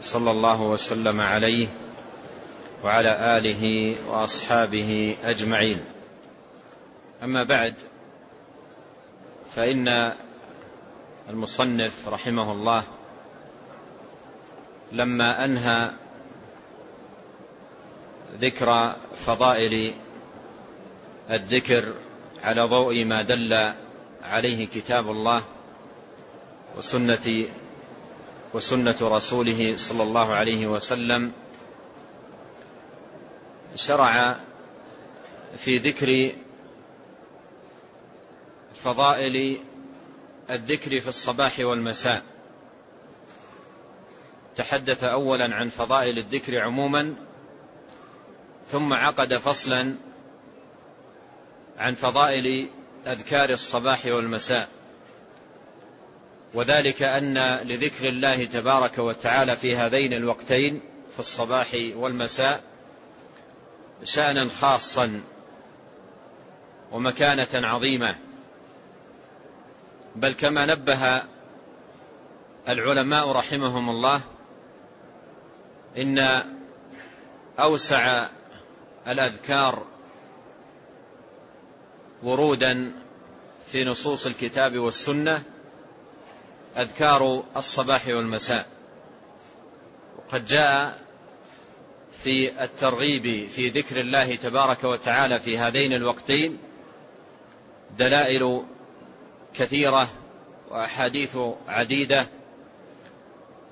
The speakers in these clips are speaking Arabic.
صلى الله وسلم عليه وعلى آله وأصحابه أجمعين. أما بعد فإن المصنف رحمه الله لما أنهى ذكر فضائل الذكر على ضوء ما دل عليه كتاب الله وسنة وسنة رسوله صلى الله عليه وسلم شرع في ذكر فضائل الذكر في الصباح والمساء. تحدث أولا عن فضائل الذكر عموما ثم عقد فصلا عن فضائل أذكار الصباح والمساء. وذلك أن لذكر الله تبارك وتعالى في هذين الوقتين في الصباح والمساء شأنا خاصا ومكانة عظيمة. بل كما نبه العلماء رحمهم الله إن أوسع الأذكار ورودا في نصوص الكتاب والسنة أذكار الصباح والمساء. وقد جاء في الترغيب في ذكر الله تبارك وتعالى في هذين الوقتين دلائل كثيرة وأحاديث عديدة.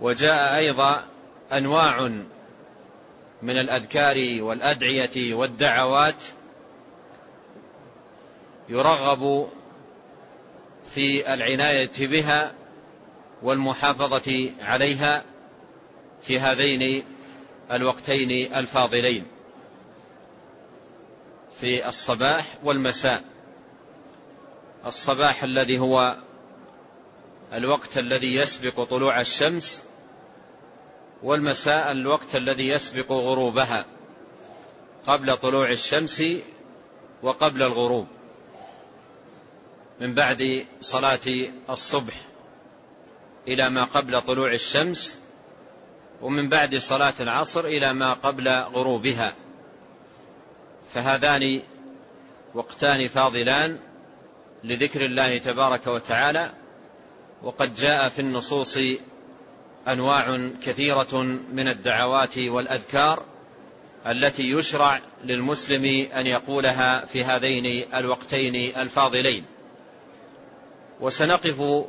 وجاء أيضا أنواع من الأذكار والأدعية والدعوات يرغب في العناية بها والمحافظة عليها في هذين الوقتين الفاضلين في الصباح والمساء. الصباح الذي هو الوقت الذي يسبق طلوع الشمس والمساء الوقت الذي يسبق غروبها قبل طلوع الشمس وقبل الغروب من بعد صلاة الصبح. إلى ما قبل طلوع الشمس ومن بعد صلاة العصر إلى ما قبل غروبها. فهذان وقتان فاضلان لذكر الله تبارك وتعالى وقد جاء في النصوص أنواع كثيرة من الدعوات والأذكار التي يشرع للمسلم أن يقولها في هذين الوقتين الفاضلين. وسنقف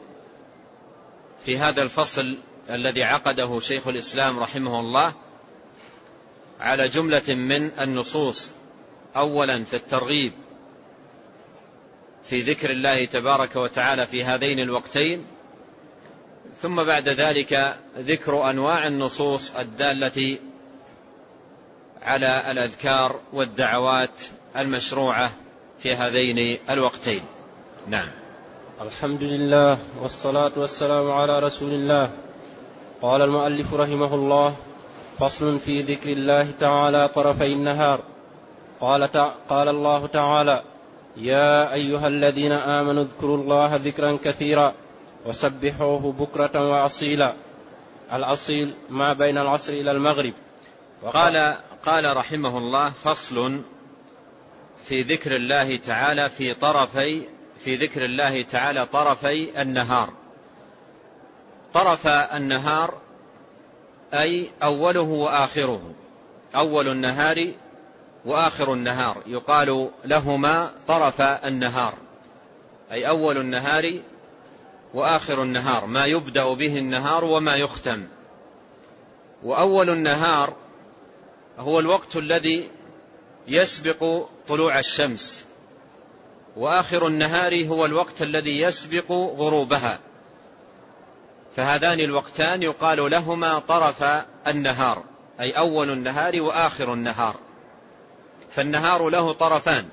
في هذا الفصل الذي عقده شيخ الإسلام رحمه الله على جملة من النصوص. أولا في الترغيب في ذكر الله تبارك وتعالى في هذين الوقتين ثم بعد ذلك ذكر أنواع النصوص الدالة على الأذكار والدعوات المشروعة في هذين الوقتين. نعم. الحمد لله والصلاة والسلام على رسول الله. قال المؤلف رحمه الله فصل في ذكر الله تعالى طرفي النهار. قال, تع... قال الله تعالى يا أيها الذين آمنوا اذكروا الله ذكرا كثيرا وسبحوه بكرة وأصيلا. الأصيل ما بين العصر إلى المغرب. قال قال رحمه الله فصل في ذكر الله تعالى في طرفي في ذكر الله تعالى طرفي النهار. طرف النهار أي أوله وآخره. أول النهار وآخر النهار. يقال لهما طرف النهار. أي أول النهار وآخر النهار. ما يبدأ به النهار وما يختم. وأول النهار هو الوقت الذي يسبق طلوع الشمس. وآخر النهار هو الوقت الذي يسبق غروبها. فهذان الوقتان يقال لهما طرف النهار أي أول النهار وآخر النهار. فالنهار له طرفان.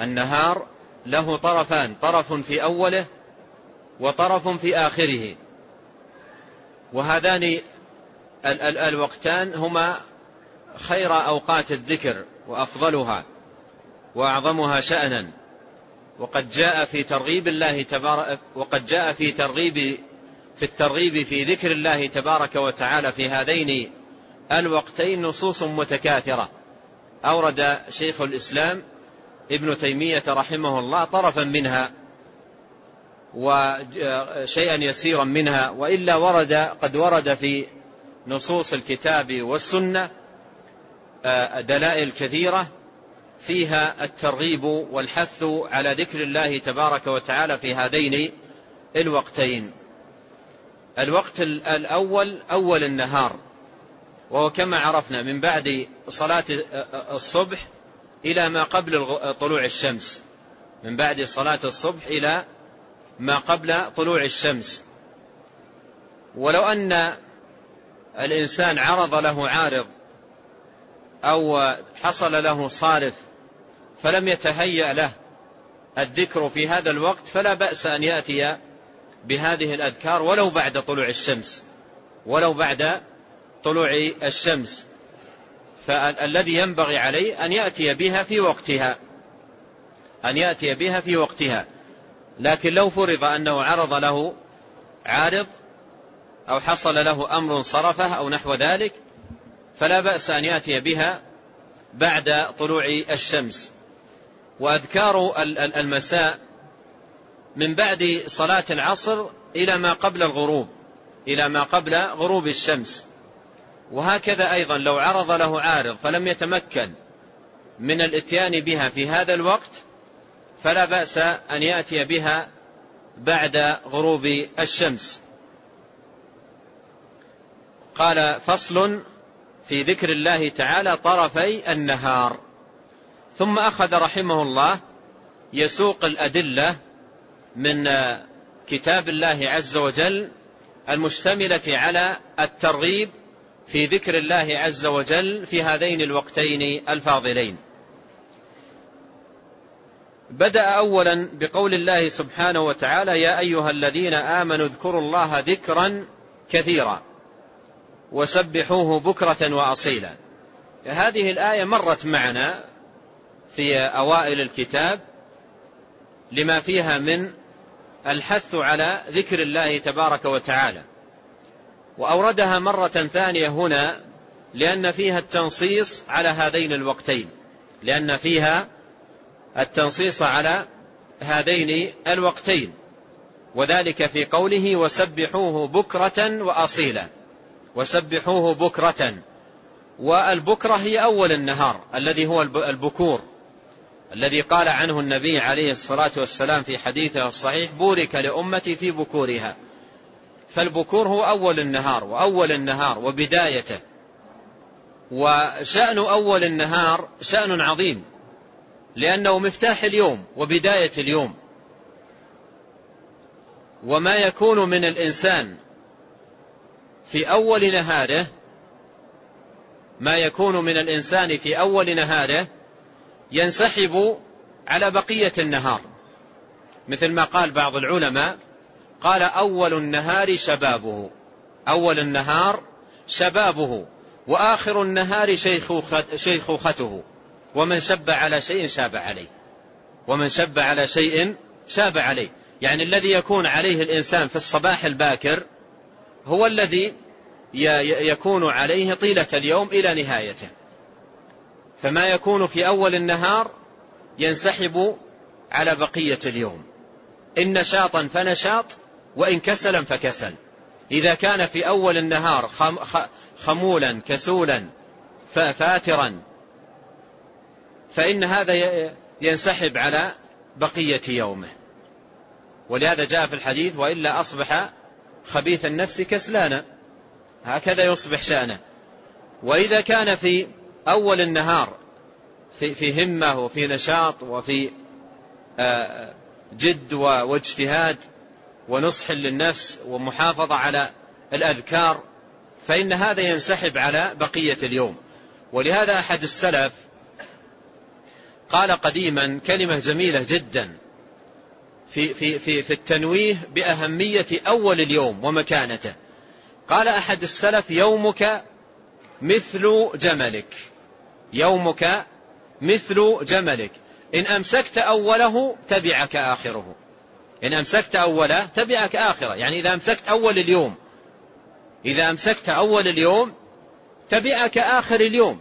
النهار له طرفان طرف في أوله وطرف في آخره. وهذان الوقتان هما خير أوقات الذكر وأفضلها. وأعظمها شأنا. وقد جاء في ترغيب الله تبارك وقد جاء في ترغيب في الترغيب في ذكر الله تبارك وتعالى في هذين الوقتين نصوص متكاثرة. أورد شيخ الإسلام ابن تيمية رحمه الله طرفا منها وشيئا يسيرا منها وإلا ورد قد ورد في نصوص الكتاب والسنة آه، دلائل كثيرة فيها الترغيب والحث على ذكر الله تبارك وتعالى في هذين الوقتين. الوقت الأول أول النهار. وهو كما عرفنا من بعد صلاة الصبح إلى ما قبل طلوع الشمس. من بعد صلاة الصبح إلى ما قبل طلوع الشمس. ولو أن الإنسان عرض له عارض أو حصل له صارف فلم يتهيأ له الذكر في هذا الوقت فلا بأس أن يأتي بهذه الأذكار ولو بعد طلوع الشمس. ولو بعد طلوع الشمس. فالذي ينبغي عليه أن يأتي بها في وقتها. أن يأتي بها في وقتها. لكن لو فرض أنه عرض له عارض أو حصل له أمر صرفه أو نحو ذلك فلا بأس أن يأتي بها بعد طلوع الشمس. وأذكار المساء من بعد صلاة العصر إلى ما قبل الغروب إلى ما قبل غروب الشمس. وهكذا أيضا لو عرض له عارض فلم يتمكن من الاتيان بها في هذا الوقت فلا بأس أن يأتي بها بعد غروب الشمس. قال فصل في ذكر الله تعالى طرفي النهار. ثم أخذ رحمه الله يسوق الأدلة من كتاب الله عز وجل المشتملة على الترغيب في ذكر الله عز وجل في هذين الوقتين الفاضلين. بدأ أولا بقول الله سبحانه وتعالى يا أيها الذين آمنوا اذكروا الله ذكرا كثيرا وسبحوه بكرة وأصيلا. هذه الآية مرت معنا في أوائل الكتاب لما فيها من الحث على ذكر الله تبارك وتعالى. وأوردها مرة ثانية هنا لأن فيها التنصيص على هذين الوقتين. لأن فيها التنصيص على هذين الوقتين. وذلك في قوله وسبحوه بكرة وأصيلا. وسبحوه بكرة. والبكرة هي أول النهار الذي هو البكور. الذي قال عنه النبي عليه الصلاة والسلام في حديثه الصحيح بورك لأمتي في بكورها. فالبكور هو أول النهار وأول النهار وبدايته. وشأن أول النهار شأن عظيم لأنه مفتاح اليوم وبداية اليوم. وما يكون من الإنسان في أول نهاره ما يكون من الإنسان في أول نهاره ينسحب على بقية النهار. مثل ما قال بعض العلماء قال أول النهار شبابه. أول النهار شبابه وآخر النهار شيخوخته. ومن شب على شيء شاب عليه. ومن شب على شيء شاب عليه. يعني الذي يكون عليه الإنسان في الصباح الباكر هو الذي يكون عليه طيلة اليوم إلى نهايته. فما يكون في أول النهار ينسحب على بقية اليوم. إن نشاطا فنشاط وإن كسلا فكسل. إذا كان في أول النهار خمولا كسولا فاترا فإن هذا ينسحب على بقية يومه. ولهذا جاء في الحديث وإلا أصبح خبيث النفس كسلانا. هكذا يصبح شأنه. وإذا كان في أول النهار في, في همة وفي نشاط وفي آه، جد واجتهاد ونصح للنفس ومحافظة على الأذكار فإن هذا ينسحب على بقية اليوم. ولهذا أحد السلف قال قديما كلمة جميلة جدا في, في, في, في التنويه بأهمية أول اليوم ومكانته. قال أحد السلف يومك مثل جملك. يومك مثل جملك. إن أمسكت أوله تبعك آخره. إن أمسكت أوله تبعك آخره. يعني إذا أمسكت أول اليوم. إذا أمسكت أول اليوم تبعك آخر اليوم.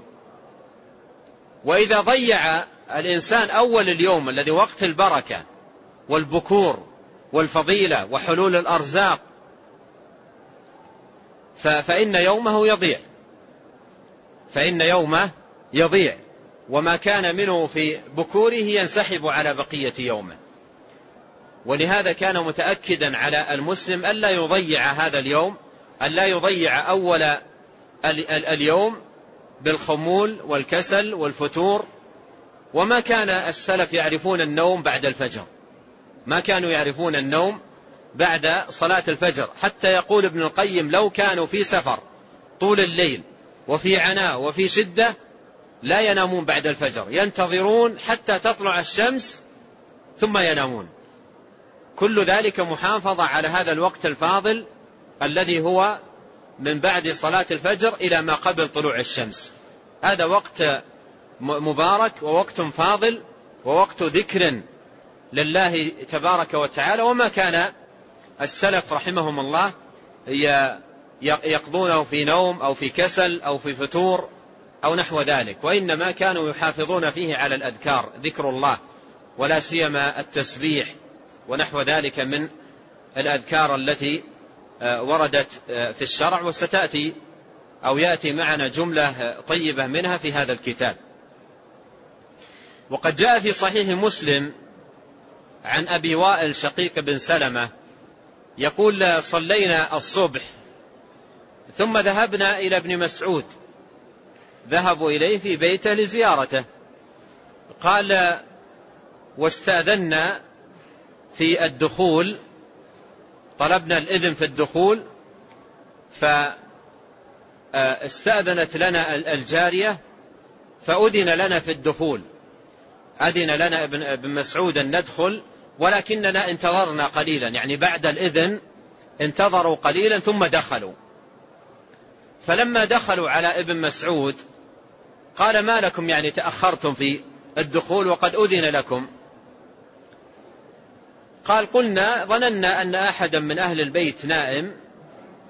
وإذا ضيع الإنسان أول اليوم الذي وقت البركة والبكور والفضيلة وحلول الأرزاق فإن يومه يضيع. فإن يومه يضيع. وما كان منه في بكوره ينسحب على بقية يومه. ولهذا كان متأكدا على المسلم ألا يضيع هذا اليوم ألا يضيع أول اليوم بالخمول والكسل والفتور. وما كان السلف يعرفون النوم بعد الفجر. ما كانوا يعرفون النوم بعد صلاة الفجر. حتى يقول ابن القيم لو كانوا في سفر طول الليل وفي عناء وفي شدة لا ينامون بعد الفجر. ينتظرون حتى تطلع الشمس ثم ينامون. كل ذلك محافظة على هذا الوقت الفاضل الذي هو من بعد صلاة الفجر إلى ما قبل طلوع الشمس. هذا وقت مبارك ووقت فاضل ووقت ذكر لله تبارك وتعالى. وما كان السلف رحمهم الله يقضونه في نوم أو في كسل أو في فتور. أو نحو ذلك وإنما كانوا يحافظون فيه على الأذكار ذكر الله ولا سيما التسبيح ونحو ذلك من الأذكار التي آه، وردت آه، في الشرع وستأتي أو يأتي معنا جملة طيبة منها في هذا الكتاب. وقد جاء في صحيح مسلم عن أبي وائل شقيق بن سلمة يقول صلينا الصبح ثم ذهبنا إلى ابن مسعود ذهبوا إليه في بيته لزيارته. قال واستأذنا في الدخول طلبنا الإذن في الدخول فاستأذنت لنا الجارية فأذن لنا في الدخول. أذن لنا ابن مسعود أن ندخل ولكننا انتظرنا قليلا يعني بعد الإذن انتظروا قليلا ثم دخلوا. فلما دخلوا على ابن مسعود قال ما لكم يعني تأخرتم في الدخول وقد أذن لكم. قال قلنا ظننا أن أحدا من أهل البيت نائم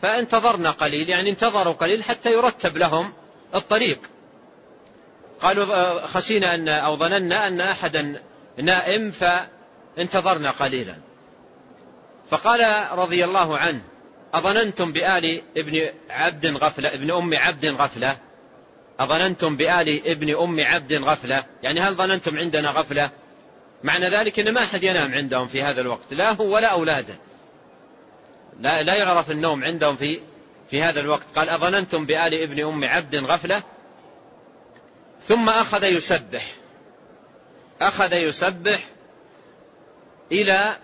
فانتظرنا قليل يعني انتظروا قليل حتى يرتب لهم الطريق. قالوا خشينا أن أو ظننا أن أحدا نائم فانتظرنا قليلا. فقال رضي الله عنه أظننتم بآل ابن عبد غفلة ابن أم عبد غفلة؟ أظننتم بآل ابن أم عبد غفلة؟ يعني هل ظننتم عندنا غفلة؟ معنى ذلك أن ما أحد ينام عندهم في هذا الوقت لا هو ولا أولاده. لا, لا يعرف النوم عندهم في في هذا الوقت. قال أظننتم بآل ابن أم عبد غفلة؟ ثم أخذ يسبح. أخذ يسبح إلى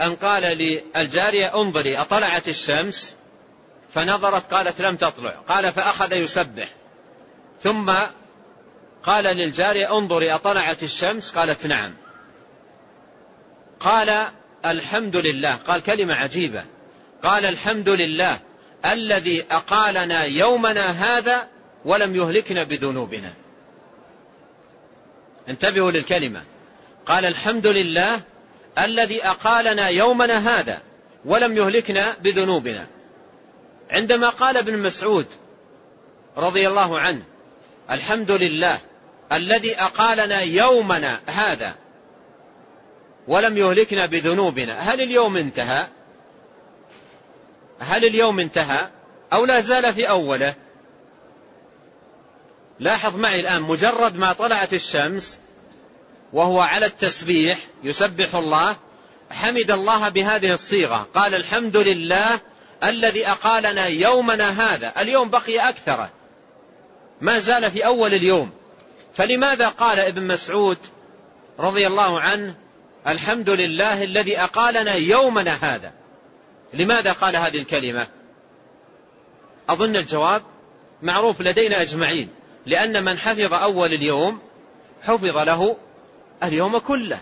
أن قال للجارية انظري أطلعت الشمس؟ فنظرت قالت لم تطلع. قال فأخذ يسبح. ثم قال للجارية انظري أطلعت الشمس؟ قالت نعم. قال الحمد لله. قال كلمة عجيبة. قال الحمد لله الذي أقالنا يومنا هذا ولم يهلكنا بذنوبنا. انتبهوا للكلمة. قال الحمد لله الذي أقالنا يومنا هذا ولم يهلكنا بذنوبنا. عندما قال ابن مسعود رضي الله عنه الحمد لله الذي أقالنا يومنا هذا ولم يهلكنا بذنوبنا. هل اليوم انتهى؟ هل اليوم انتهى أو لا زال في أوله؟ لاحظ معي الآن مجرد ما طلعت الشمس وهو على التسبيح يسبح الله حمد الله بهذه الصيغة. قال الحمد لله الذي أقالنا يومنا هذا. اليوم بقي أكثر. ما زال في أول اليوم. فلماذا قال ابن مسعود رضي الله عنه الحمد لله الذي أقالنا يومنا هذا؟ لماذا قال هذه الكلمة؟ أظن الجواب معروف لدينا أجمعين لأن من حفظ أول اليوم حفظ له اليوم كله.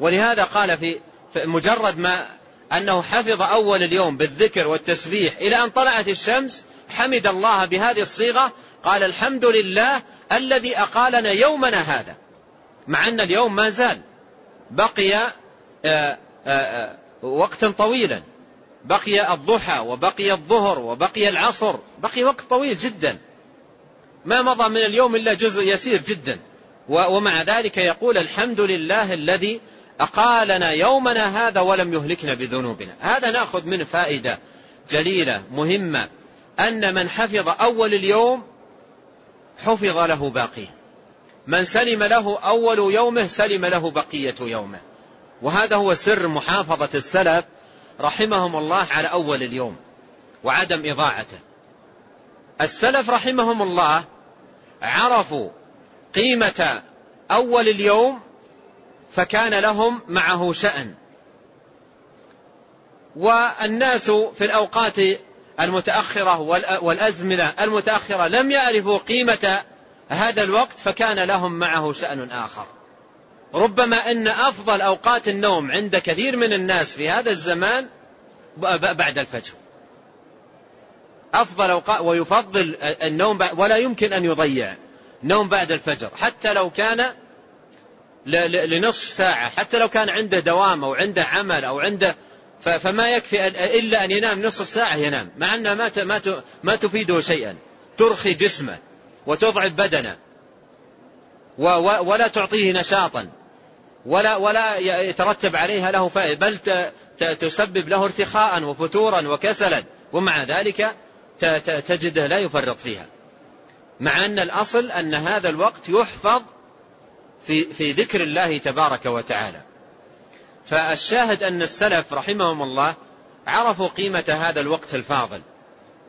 ولهذا قال في مجرد ما أنه حفظ أول اليوم بالذكر والتسبيح إلى أن طلعت الشمس حمد الله بهذه الصيغة قال الحمد لله الذي أقالنا يومنا هذا مع أن اليوم ما زال بقي آه، آه، آه، وقتا طويلا بقي الضحى وبقي الظهر وبقي العصر بقي وقت طويل جدا ما مضى من اليوم إلا جزء يسير جدا ومع ذلك يقول الحمد لله الذي أقالنا يومنا هذا ولم يهلكنا بذنوبنا. هذا نأخذ منه فائدة جليلة مهمة أن من حفظ أول اليوم حفظ له باقيه من سلم له أول يومه سلم له بقية يومه. وهذا هو سر محافظة السلف رحمهم الله على أول اليوم وعدم إضاعته. السلف رحمهم الله عرفوا قيمة أول اليوم فكان لهم معه شأن. والناس في الأوقات المتأخرة والأزمنة المتأخرة لم يعرفوا قيمة هذا الوقت فكان لهم معه شأن آخر. ربما أن أفضل أوقات النوم عند كثير من الناس في هذا الزمان بعد الفجر. أفضل أوقات ويفضل النوم ولا يمكن أن يضيع نوم بعد الفجر. حتى لو كان لنصف ساعة حتى لو كان عنده دوام أو عنده عمل أو عنده فما يكفي إلا أن ينام نصف ساعة ينام. مع أنها ما ما تفيده شيئا. ترخي جسمه وتضعف بدنه ولا تعطيه نشاطا. ولا ولا يترتب عليها له فائدة. بل تسبب له ارتخاء وفتورا وكسلا. ومع ذلك تجده لا يفرط فيها. مع أن الأصل أن هذا الوقت يحفظ في, في ذكر الله تبارك وتعالى. فالشاهد أن السلف رحمهم الله عرفوا قيمة هذا الوقت الفاضل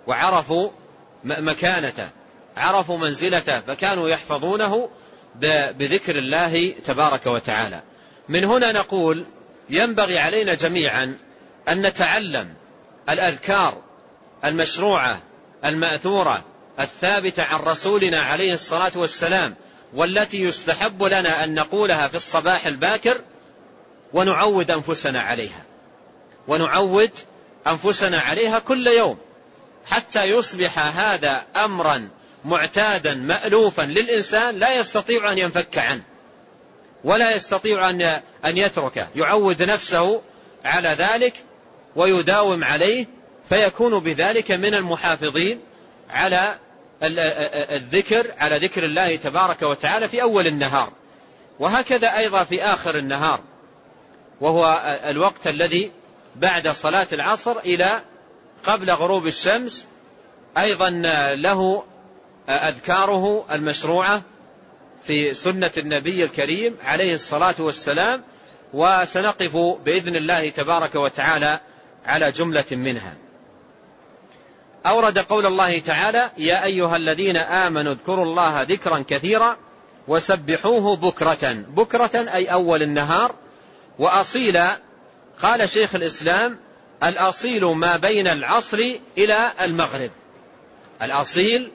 وعرفوا مكانته عرفوا منزلته فكانوا يحفظونه بذكر الله تبارك وتعالى. من هنا نقول ينبغي علينا جميعا أن نتعلم الأذكار المشروعة المأثورة الثابتة عن رسولنا عليه الصلاة والسلام والتي يستحب لنا أن نقولها في الصباح الباكر ونعود أنفسنا عليها. ونعود أنفسنا عليها كل يوم. حتى يصبح هذا أمرا معتادا مألوفا للإنسان لا يستطيع أن ينفك عنه. ولا يستطيع أن أن يتركه. يعود نفسه على ذلك ويداوم عليه فيكون بذلك من المحافظين على الذكر على ذكر الله تبارك وتعالى في أول النهار. وهكذا أيضا في آخر النهار. وهو الوقت الذي بعد صلاة العصر إلى قبل غروب الشمس أيضا له أذكاره المشروعة في سنة النبي الكريم عليه الصلاة والسلام وسنقف بإذن الله تبارك وتعالى على جملة منها. أورد قول الله تعالى يا أيها الذين آمنوا اذكروا الله ذكرا كثيرا وسبحوه بكرة. بكرة أي أول النهار وأصيلا قال شيخ الإسلام الأصيل ما بين العصر إلى المغرب. الأصيل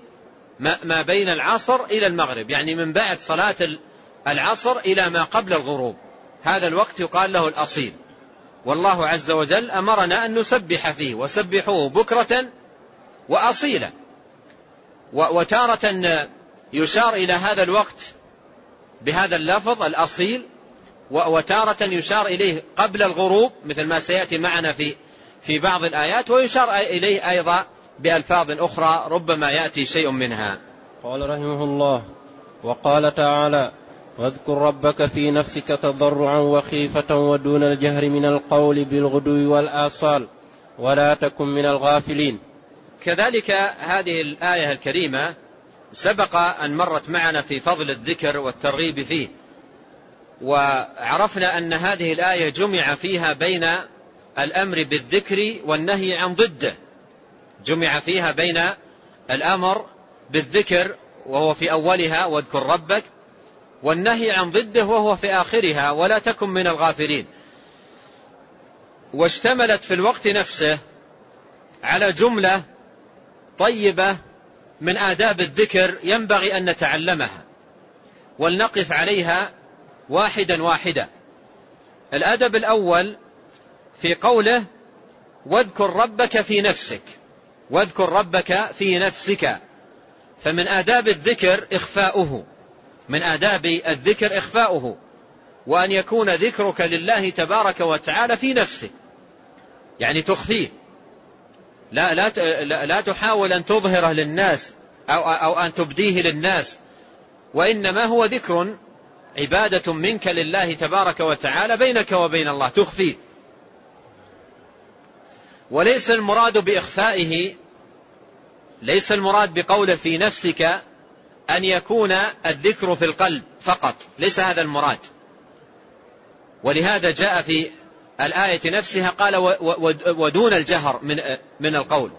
ما بين العصر إلى المغرب يعني من بعد صلاة العصر إلى ما قبل الغروب. هذا الوقت يقال له الأصيل. والله عز وجل أمرنا أن نسبح فيه وسبحوه بكرة وأصيلا. وتارة يشار إلى هذا الوقت بهذا اللفظ الأصيل وتارة يشار إليه قبل الغروب مثل ما سيأتي معنا في في بعض الآيات ويشار إليه أيضا بألفاظ أخرى ربما يأتي شيء منها. قال رحمه الله وقال تعالى واذكر ربك في نفسك تضرعا وخيفة ودون الجهر من القول بالغدو والآصال ولا تكن من الغافلين. كذلك هذه الآية الكريمة سبق أن مرت معنا في فضل الذكر والترغيب فيه. وعرفنا أن هذه الآية جمع فيها بين الأمر بالذكر والنهي عن ضده. جمع فيها بين الأمر بالذكر وهو في أولها واذكر ربك والنهي عن ضده وهو في آخرها ولا تكن من الغافلين. واشتملت في الوقت نفسه على جملة طيبة من آداب الذكر ينبغي أن نتعلمها ولنقف عليها واحدا واحدا. الأدب الأول في قوله واذكر ربك في نفسك. واذكر ربك في نفسك. فمن آداب الذكر إخفاؤه. من آداب الذكر إخفاؤه. وأن يكون ذكرك لله تبارك وتعالى في نفسك. يعني تخفيه. لا, لا, لا تحاول أن تظهره للناس أو, أو أن تبديه للناس. وإنما هو ذكر عبادة منك لله تبارك وتعالى بينك وبين الله تخفيه وليس المراد بإخفائه ليس المراد بقوله في نفسك أن يكون الذكر في القلب فقط ليس هذا المراد. ولهذا جاء في الآية نفسها قال ودون الجهر من من القول.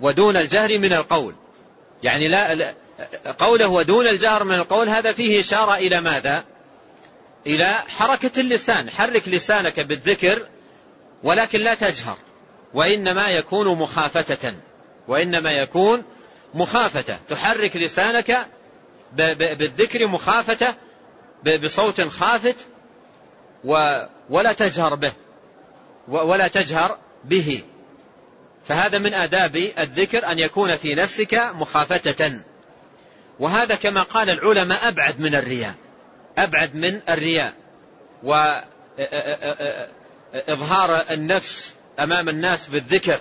ودون الجهر من القول. يعني لا قوله ودون الجهر من القول هذا فيه إشارة إلى ماذا؟ إلى حركة اللسان. حرك لسانك بالذكر ولكن لا تجهر. وإنما يكون مخافتة. وإنما يكون مخافة. تحرك لسانك بالذكر مخافة بصوت خافت ولا تجهر به. ولا تجهر به. فهذا من آداب الذكر أن يكون في نفسك مخافتة. وهذا كما قال العلماء أبعد من الرياء. أبعد من الرياء. وإظهار النفس أمام الناس بالذكر.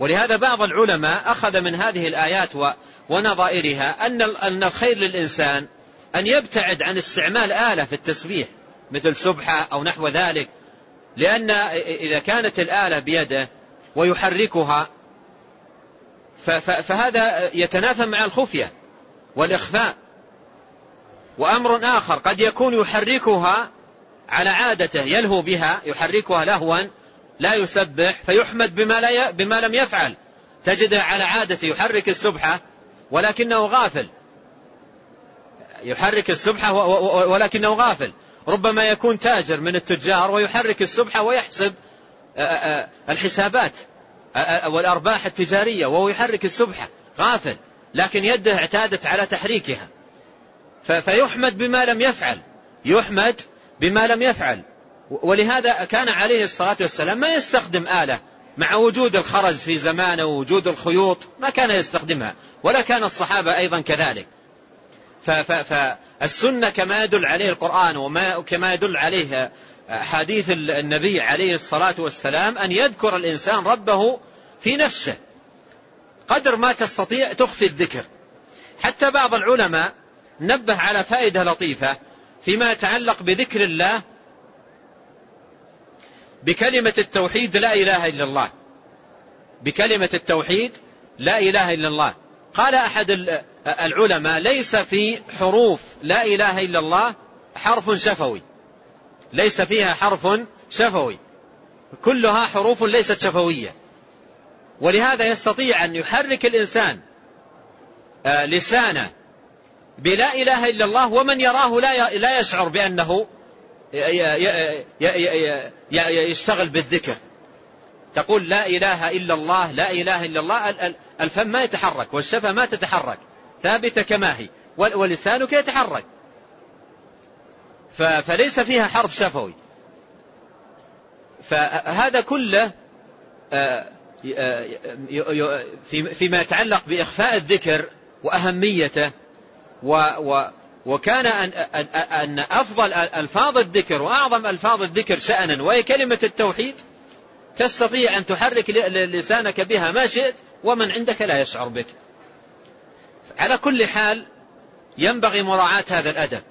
ولهذا بعض العلماء أخذ من هذه الآيات ونظائرها أن الخير للإنسان أن يبتعد عن استعمال آلة في التسبيح مثل سبحة أو نحو ذلك. لأن إذا كانت الآلة بيده ويحركها فهذا يتنافى مع الخفية. والإخفاء. وأمر آخر قد يكون يحركها على عادته يلهو بها يحركها لهوا لا يسبح فيحمد بما, لا ي... بما لم يفعل. تجده على عادته يحرك السبحة ولكنه غافل. يحرك السبحة ولكنه غافل. ربما يكون تاجر من التجار ويحرك السبحة ويحسب الحسابات والأرباح التجارية وهو يحرك السبحة. غافل. لكن يده اعتادت على تحريكها. فيحمد بما لم يفعل. يحمد بما لم يفعل. ولهذا كان عليه الصلاة والسلام ما يستخدم آلة مع وجود الخرز في زمانه ووجود الخيوط ما كان يستخدمها. ولا كان الصحابة أيضا كذلك. فالسنة كما يدل عليه القرآن وكما يدل عليه حديث النبي عليه الصلاة والسلام أن يذكر الإنسان ربه في نفسه. قدر ما تستطيع تخفي الذكر. حتى بعض العلماء نبه على فائدة لطيفة فيما يتعلق بذكر الله بكلمة التوحيد لا إله إلا الله. بكلمة التوحيد لا إله إلا الله. قال أحد العلماء ليس في حروف لا إله إلا الله حرف شفوي. ليس فيها حرف شفوي. كلها حروف ليست شفوية. ولهذا يستطيع أن يحرك الإنسان آه، لسانه بلا إله إلا الله ومن يراه لا يشعر بأنه يشتغل بالذكر. تقول لا إله إلا الله لا إله إلا الله الفم ما يتحرك والشفة ما تتحرك ثابتة كما هي ولسانك يتحرك. فليس فيها حرف شفوي. فهذا كله آه، فيما يتعلق بإخفاء الذكر وأهميته وكان أن, أن أفضل ألفاظ الذكر وأعظم ألفاظ الذكر شأنا وهي كلمة التوحيد تستطيع أن تحرك لسانك بها ما شئت ومن عندك لا يشعر بك. على كل حال ينبغي مراعاة هذا الأدب.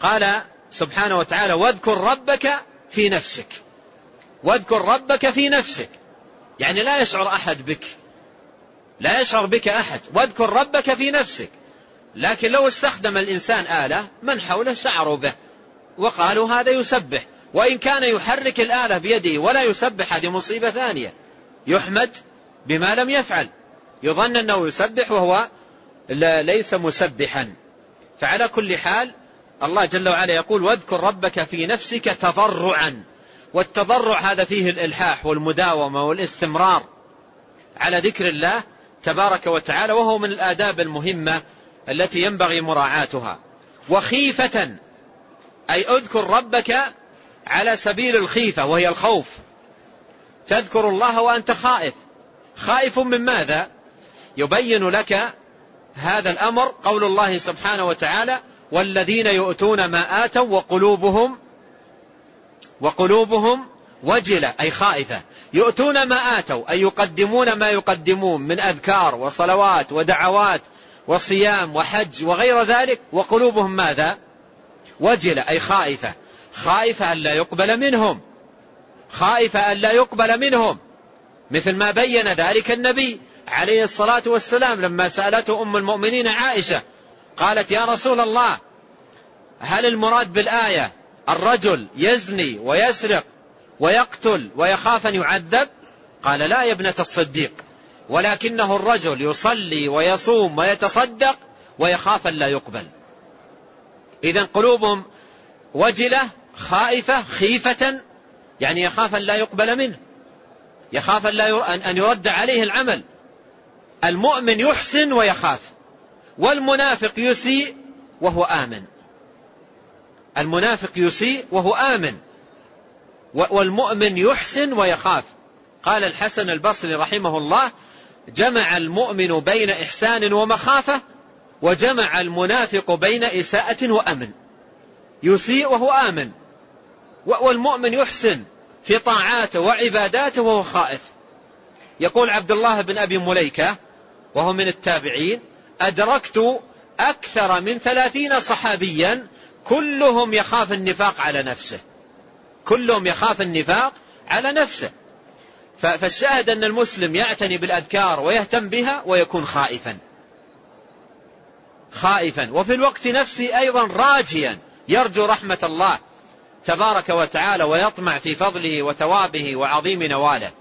قال سبحانه وتعالى واذكر ربك في نفسك. واذكر ربك في نفسك. يعني لا يشعر أحد بك. لا يشعر بك أحد. واذكر ربك في نفسك. لكن لو استخدم الإنسان آلة من حوله شعروا به. وقالوا هذا يسبح. وإن كان يحرك الآلة بيده ولا يسبح هذه مصيبة ثانية. يحمد بما لم يفعل. يظن أنه يسبح وهو ليس مسبحا. فعلى كل حال الله جل وعلا يقول واذكر ربك في نفسك تضرعا. والتضرع هذا فيه الإلحاح والمداومة والاستمرار على ذكر الله تبارك وتعالى وهو من الآداب المهمة التي ينبغي مراعاتها. وخيفة أي اذكر ربك على سبيل الخيفة وهي الخوف. تذكر الله وأنت خائف. خائف من ماذا؟ يبين لك هذا الأمر قول الله سبحانه وتعالى والذين يؤتون ما آتوا وقلوبهم وقلوبهم وجلة أي خائفة. يؤتون ما آتوا أي يقدمون ما يقدمون من أذكار وصلوات ودعوات وصيام وحج وغير ذلك وقلوبهم ماذا؟ وجلة أي خائفة. خائفة أن لا يقبل منهم. خائفة أن لا يقبل منهم. مثل ما بين ذلك النبي عليه الصلاة والسلام لما سألته أم المؤمنين عائشة قالت يا رسول الله هل المراد بالآية الرجل يزني ويسرق ويقتل ويخاف أن يعذب؟ قال لا يا ابنة الصديق. ولكنه الرجل يصلي ويصوم ويتصدق ويخاف أن لا يقبل. إذا قلوبهم وجلة خائفة خيفة يعني يخاف أن لا يقبل منه. يخاف أن, لا أن يرد عليه العمل. المؤمن يحسن ويخاف والمنافق يسيء وهو آمن. المنافق يسيء وهو آمن. والمؤمن يحسن ويخاف. قال الحسن البصري رحمه الله جمع المؤمن بين إحسان ومخافة وجمع المنافق بين إساءة وأمن. يسيء وهو آمن. والمؤمن يحسن في طاعاته وعباداته وهو خائف. يقول عبد الله بن أبي مليكة وهو من التابعين أدركت أكثر من ثلاثين صحابيا كلهم يخاف النفاق على نفسه. كلهم يخاف النفاق على نفسه. فالشاهد أن المسلم يعتني بالأذكار ويهتم بها ويكون خائفا. خائفا. وفي الوقت نفسه أيضا راجيا. يرجو رحمة الله تبارك وتعالى ويطمع في فضله وثوابه وعظيم نواله.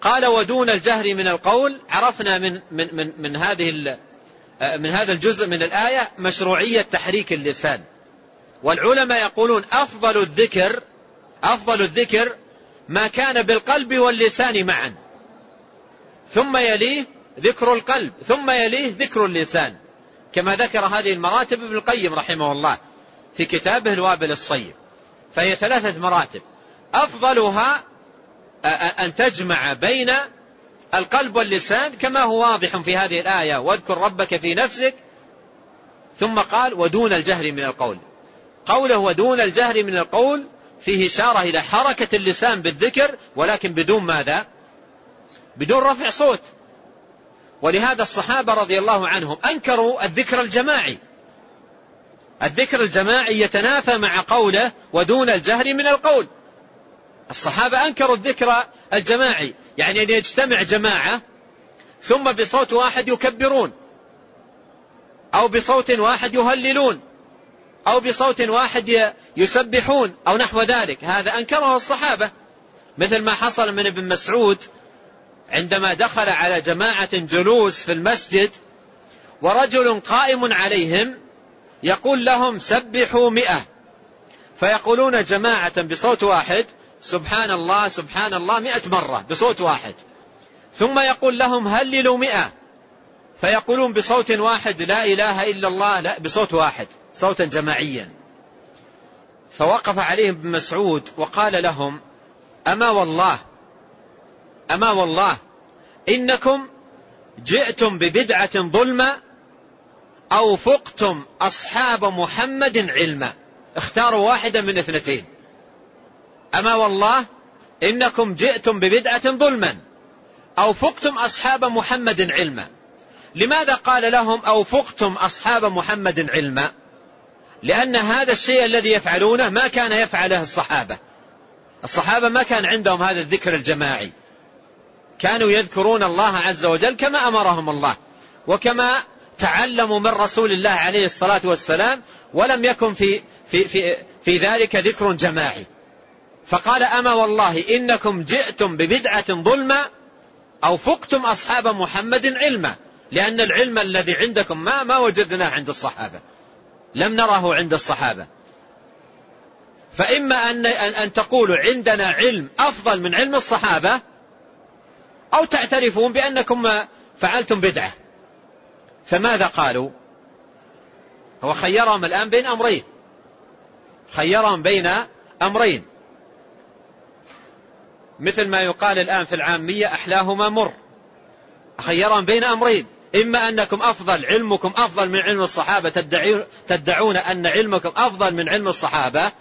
قال ودون الجهر من القول عرفنا من من من, من هذه من هذا الجزء من الآية مشروعية تحريك اللسان. والعلماء يقولون أفضل الذكر أفضل الذكر ما كان بالقلب واللسان معا. ثم يليه ذكر القلب ثم يليه ذكر اللسان. كما ذكر هذه المراتب ابن القيم رحمه الله في كتابه الوابل الصيب. فهي ثلاثة مراتب. أفضلها أن تجمع بين القلب واللسان كما هو واضح في هذه الآية. واذكر ربك في نفسك. ثم قال ودون الجهر من القول. قوله ودون الجهر من القول فيه إشارة إلى حركة اللسان بالذكر ولكن بدون ماذا؟ بدون رفع صوت. ولهذا الصحابة رضي الله عنهم أنكروا الذكر الجماعي. الذكر الجماعي يتنافى مع قوله ودون الجهر من القول. الصحابة أنكروا الذكر الجماعي. يعني أن يجتمع جماعة ثم بصوت واحد يكبرون أو بصوت واحد يهللون أو بصوت واحد يسبحون أو نحو ذلك. هذا أنكره الصحابة. مثل ما حصل من ابن مسعود عندما دخل على جماعة جلوس في المسجد ورجل قائم عليهم يقول لهم سبحوا مئة. فيقولون جماعة بصوت واحد سبحان الله سبحان الله مئة مرة بصوت واحد. ثم يقول لهم هللوا مئة. فيقولون بصوت واحد لا إله إلا الله لا بصوت واحد صوتا جماعيا. فوقف عليهم ابن مسعود وقال لهم أما والله أما والله إنكم جئتم ببدعة ظلمة أو فقتم أصحاب محمد علما. اختاروا واحدة من اثنتين. أما والله إنكم جئتم ببدعة ظلما أو فقتم أصحاب محمد علما. لماذا قال لهم أو فقتم أصحاب محمد علما؟ لأن هذا الشيء الذي يفعلونه ما كان يفعله الصحابة. الصحابة ما كان عندهم هذا الذكر الجماعي. كانوا يذكرون الله عز وجل كما أمرهم الله وكما تعلموا من رسول الله عليه الصلاة والسلام ولم يكن في, في, في, في ذلك ذكر جماعي. فقال أما والله إنكم جئتم ببدعة ظلمة أو فقتم أصحاب محمد علما لأن العلم الذي عندكم ما ما وجدناه عند الصحابة. لم نره عند الصحابة. فإما أن, أن تقولوا عندنا علم أفضل من علم الصحابة أو تعترفون بأنكم فعلتم بدعة. فماذا قالوا؟ هو خيرهم الآن بين أمرين. خيرهم بين أمرين. مثل ما يقال الآن في العامية أحلاهما مر. خيرهم بين أمرين. إما أنكم أفضل علمكم أفضل من علم الصحابة تدعون أن علمكم أفضل من علم الصحابة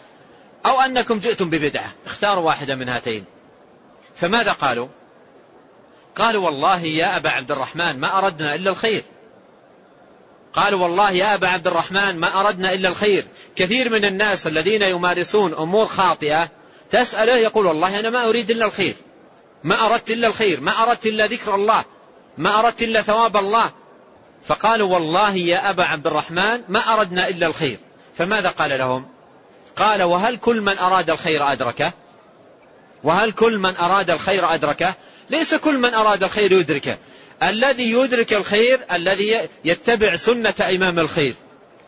أو أنكم جئتم ببدعة. اختاروا واحدة من هاتين. فماذا قالوا؟ قالوا والله يا أبا عبد الرحمن ما أردنا إلا الخير. قالوا والله يا أبا عبد الرحمن ما أردنا إلا الخير. كثير من الناس الذين يمارسون أمور خاطئة تسأله يقول والله أنا ما أريد إلا الخير. ما أردت إلا الخير. ما أردت إلا ذكر الله. ما أردت إلا ثواب الله. فقالوا والله يا أبا عبد الرحمن ما أردنا إلا الخير. فماذا قال لهم؟ قال وهل كل من أراد الخير أدركه؟ وهل كل من أراد الخير أدركه؟ ليس كل من أراد الخير يدركه. الذي يدرك الخير الذي يتبع سنة إمام الخير.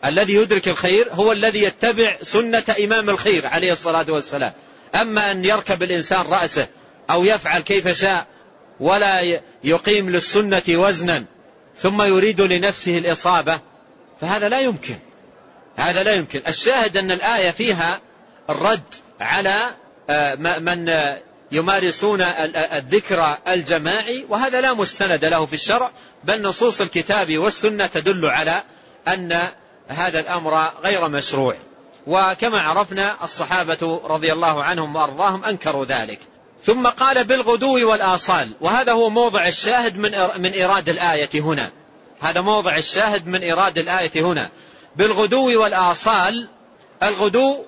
الذي يدرك الخير هو الذي يتبع سنة إمام الخير عليه الصلاة والسلام. أما أن يركب الإنسان رأسه أو يفعل كيف شاء ولا يقيم للسنة وزنا ثم يريد لنفسه الإصابة فهذا لا يمكن. هذا لا يمكن. الشاهد أن الآية فيها الرد على آه، من يمارسون الذكر الجماعي وهذا لا مستند له في الشرع بل نصوص الكتاب والسنة تدل على أن هذا الأمر غير مشروع. وكما عرفنا الصحابة رضي الله عنهم وأرضاهم أنكروا ذلك. ثم قال بالغدو والآصال. وهذا هو موضع الشاهد من من إيراد الآية هنا. هذا موضع الشاهد من إيراد الآية هنا. بالغدو والآصال الغدو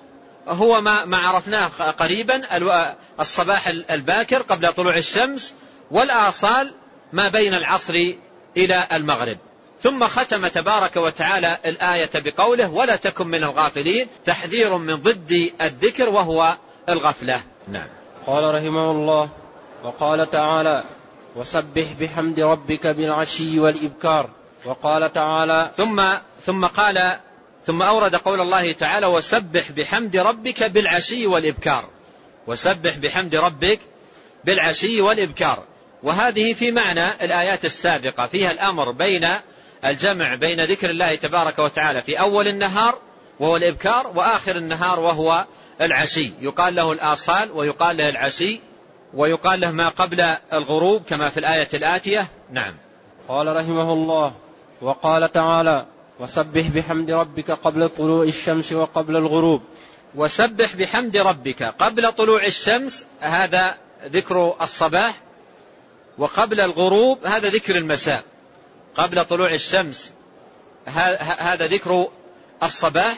هو ما ما عرفناه قريبا الصباح الباكر قبل طلوع الشمس والآصال ما بين العصر إلى المغرب. ثم ختم تبارك وتعالى الآية بقوله ولا تكن من الغافلين تحذير من ضد الذكر وهو الغفلة. نعم. قال رحمه الله وقال تعالى وسبح بحمد ربك بالعشي والإبكار. وقال تعالى ثم ثم قال ثم أورد قول الله تعالى وسبح بحمد ربك بالعشي والإبكار. وسبح بحمد ربك بالعشي والإبكار. وهذه في معنى الآيات السابقة فيها الأمر بين الجمع بين ذكر الله تبارك وتعالى في أول النهار وهو الإبكار وآخر النهار وهو العشي. يقال له الآصال ويقال له العشي ويقال له ما قبل الغروب كما في الآية الآتية. نعم. قال رحمه الله وقال تعالى وسبح بحمد ربك قبل طلوع الشمس وقبل الغروب. وسبح بحمد ربك قبل طلوع الشمس هذا ذكر الصباح وقبل الغروب هذا ذكر المساء. قبل طلوع الشمس. هذا ذكر الصباح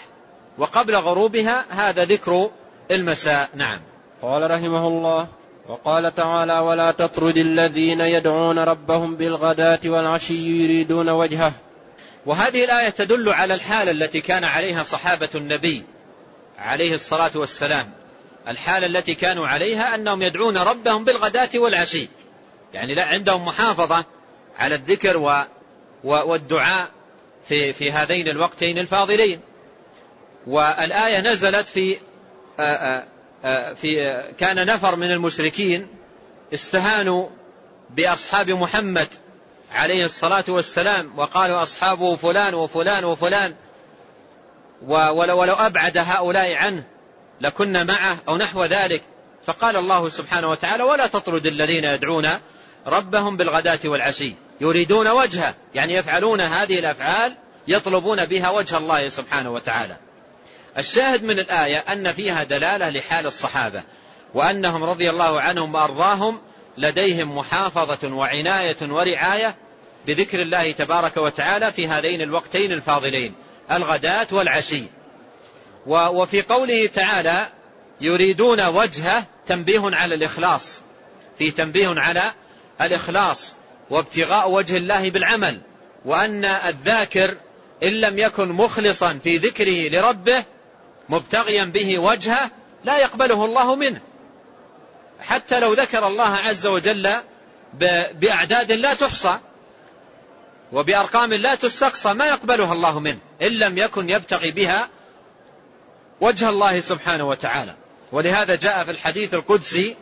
وقبل غروبها هذا ذكر المساء. نعم. قال رحمه الله وقال تعالى ولا تطرد الذين يدعون ربهم بالغداة والعشي يريدون وجهه. وهذه الآية تدل على الحالة التي كان عليها صحابة النبي عليه الصلاة والسلام. الحالة التي كانوا عليها أنهم يدعون ربهم بالغداة والعشي. يعني لا عندهم محافظة على الذكر و والدعاء في في هذين الوقتين الفاضلين. والآية نزلت في في كان نفر من المشركين استهانوا بأصحاب محمد عليه الصلاة والسلام وقالوا أصحابه فلان وفلان وفلان ولو, ولو أبعد هؤلاء عنه لكنا معه أو نحو ذلك. فقال الله سبحانه وتعالى ولا تطرد الذين يدعون ربهم بالغداة والعشي يريدون وجهه يعني يفعلون هذه الأفعال يطلبون بها وجه الله سبحانه وتعالى. الشاهد من الآية أن فيها دلالة لحال الصحابة وأنهم رضي الله عنهم وأرضاهم لديهم محافظة وعناية ورعاية بذكر الله تبارك وتعالى في هذين الوقتين الفاضلين الغداة والعشي. وفي قوله تعالى يريدون وجهه تنبيه على الإخلاص في تنبيه على الإخلاص. وابتغاء وجه الله بالعمل وأن الذاكر إن لم يكن مخلصا في ذكره لربه مبتغيا به وجهه لا يقبله الله منه. حتى لو ذكر الله عز وجل بأعداد لا تحصى وبأرقام لا تستقصى ما يقبلها الله منه إن لم يكن يبتغي بها وجه الله سبحانه وتعالى. ولهذا جاء في الحديث القدسي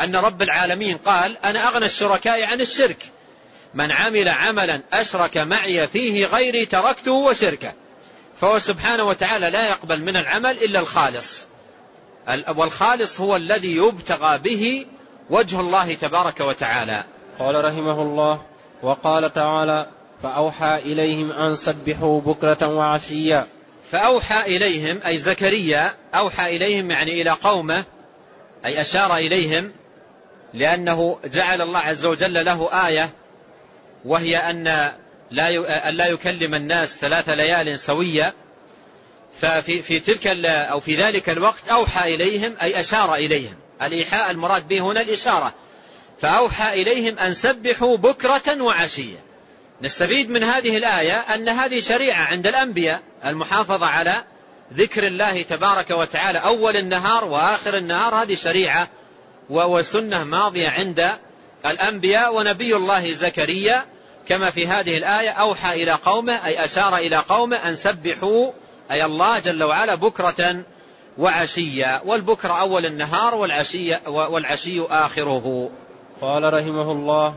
أن رب العالمين قال أنا أغنى الشركاء عن الشرك. من عمل عملا أشرك معي فيه غيري تركته وشركه. فهو سبحانه وتعالى لا يقبل من العمل إلا الخالص. والخالص هو الذي يبتغى به وجه الله تبارك وتعالى. قال رحمه الله وقال تعالى فأوحى إليهم أن سبحوا بكرة وعشيا فأوحى إليهم أي زكريا أوحى إليهم يعني إلى قومه أي أشار إليهم لأنه جعل الله عز وجل له آية وهي أن لا يكلم الناس ثلاث ليال سوية ففي في تلك أو في ذلك الوقت أوحى إليهم أي أشار إليهم. الإيحاء المراد به هنا الإشارة. فأوحى إليهم أن سبحوا بكرة وعشية. نستفيد من هذه الآية أن هذه شريعة عند الأنبياء المحافظة على ذكر الله تبارك وتعالى أول النهار وآخر النهار. هذه شريعة وسنة ماضية عند الأنبياء ونبي الله زكريا كما في هذه الآية أوحى إلى قومه أي أشار إلى قومه أن سبحوا أي الله جل وعلا بكرة وعشيا والبكر أول النهار والعشي, والعشي آخره. قال رحمه الله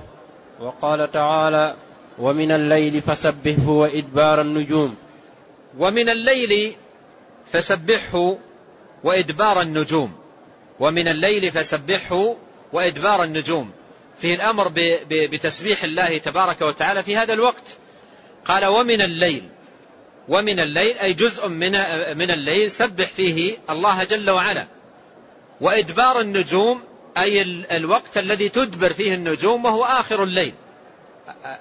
وقال تعالى ومن الليل فسبحه وإدبار النجوم. ومن الليل فسبحه وإدبار النجوم. ومن الليل فسبحه وإدبار النجوم. فيه الأمر بتسبيح الله تبارك وتعالى في هذا الوقت. قال ومن الليل. ومن الليل أي جزء من من الليل سبح فيه الله جل وعلا. وإدبار النجوم أي الوقت الذي تدبر فيه النجوم وهو آخر الليل.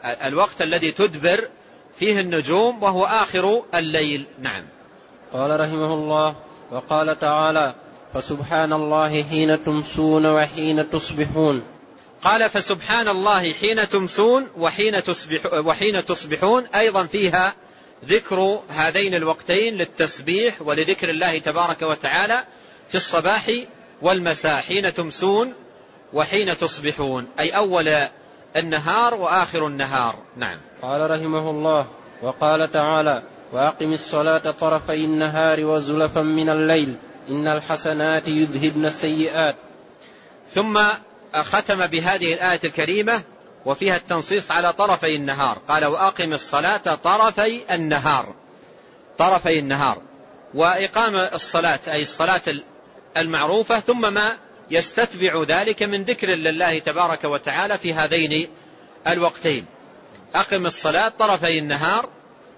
الوقت الذي تدبر فيه النجوم وهو آخر الليل. نعم. قال رحمه الله وقال تعالى فسبحان الله حين تمسون وحين تصبحون. قال فسبحان الله حين تمسون وحين, تصبح وحين تصبحون. أيضا فيها ذكر هذين الوقتين للتسبيح ولذكر الله تبارك وتعالى في الصباح والمساء. حين تمسون وحين تصبحون. أي أول النهار وآخر النهار. نعم. قال رحمه الله وقال تعالى وأقم الصلاة طرفي النهار وزلفا من الليل. إن الحسنات يذهبن السيئات. ثم ختم بهذه الآية الكريمة وفيها التنصيص على طرفي النهار. قال وأقم الصلاة طرفي النهار. طرفي النهار. وإقام الصلاة أي الصلاة المعروفة ثم ما يستتبع ذلك من ذكر لله تبارك وتعالى في هذين الوقتين. أقم الصلاة طرفي النهار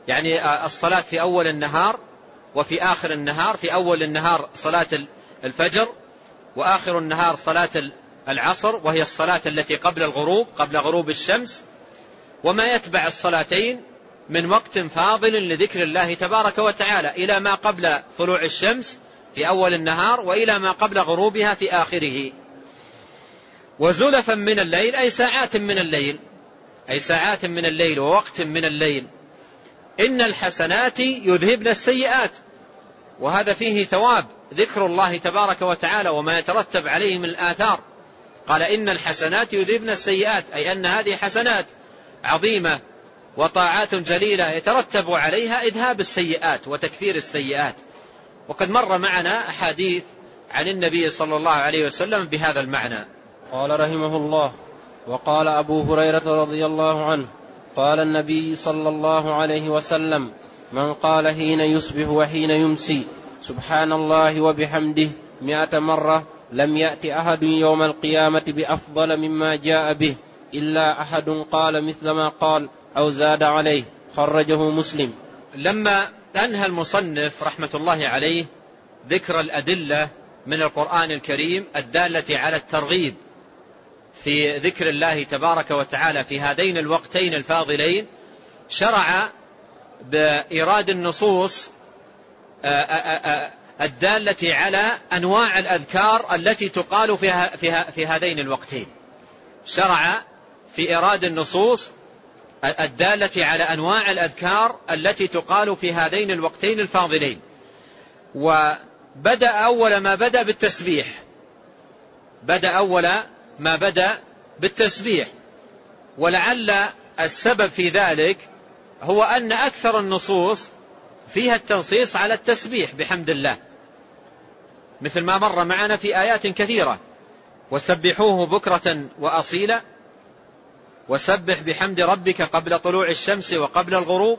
يعني الصلاة في أول النهار وفي آخر النهار. في أول النهار صلاة الفجر وآخر النهار صلاة العصر وهي الصلاة التي قبل الغروب قبل غروب الشمس وما يتبع الصلاتين من وقت فاضل لذكر الله تبارك وتعالى إلى ما قبل طلوع الشمس في أول النهار وإلى ما قبل غروبها في آخره. وزلفا من الليل أي ساعات من الليل أي ساعات من الليل ووقت من الليل. إن الحسنات يذهبن السيئات. وهذا فيه ثواب ذكر الله تبارك وتعالى وما يترتب عليه من الآثار. قال إن الحسنات يذهبن السيئات أي أن هذه حسنات عظيمة وطاعات جليلة يترتب عليها إذهاب السيئات وتكفير السيئات. وقد مر معنا أحاديث عن النبي صلى الله عليه وسلم بهذا المعنى. قال رحمه الله وقال أبو هريرة رضي الله عنه قال النبي صلى الله عليه وسلم من قال حين يصبح وحين يمسي سبحان الله وبحمده مئة مرة لم يأت أحد يوم القيامة بأفضل مما جاء به إلا أحد قال مثل ما قال أو زاد عليه خرجه مسلم. لما أنهى المصنف رحمة الله عليه ذكر الأدلة من القرآن الكريم الدالة على الترغيب في ذكر الله تبارك وتعالى في هذين الوقتين الفاضلين شرع بإيراد النصوص آه، آه، آه، الدالة على أنواع الأذكار التي تقال فيها في, في هذين الوقتين. شرع في إيراد النصوص الدالة على أنواع الأذكار التي تقال في هذين الوقتين الفاضلين. وبدأ أول ما بدأ بالتسبيح. بدأ أول ما بدأ بالتسبيح. ولعل السبب في ذلك هو أن أكثر النصوص فيها التنصيص على التسبيح بحمد الله. مثل ما مر معنا في آيات كثيرة. وسبحوه بكرة وأصيلا. وسبح بحمد ربك قبل طلوع الشمس وقبل الغروب.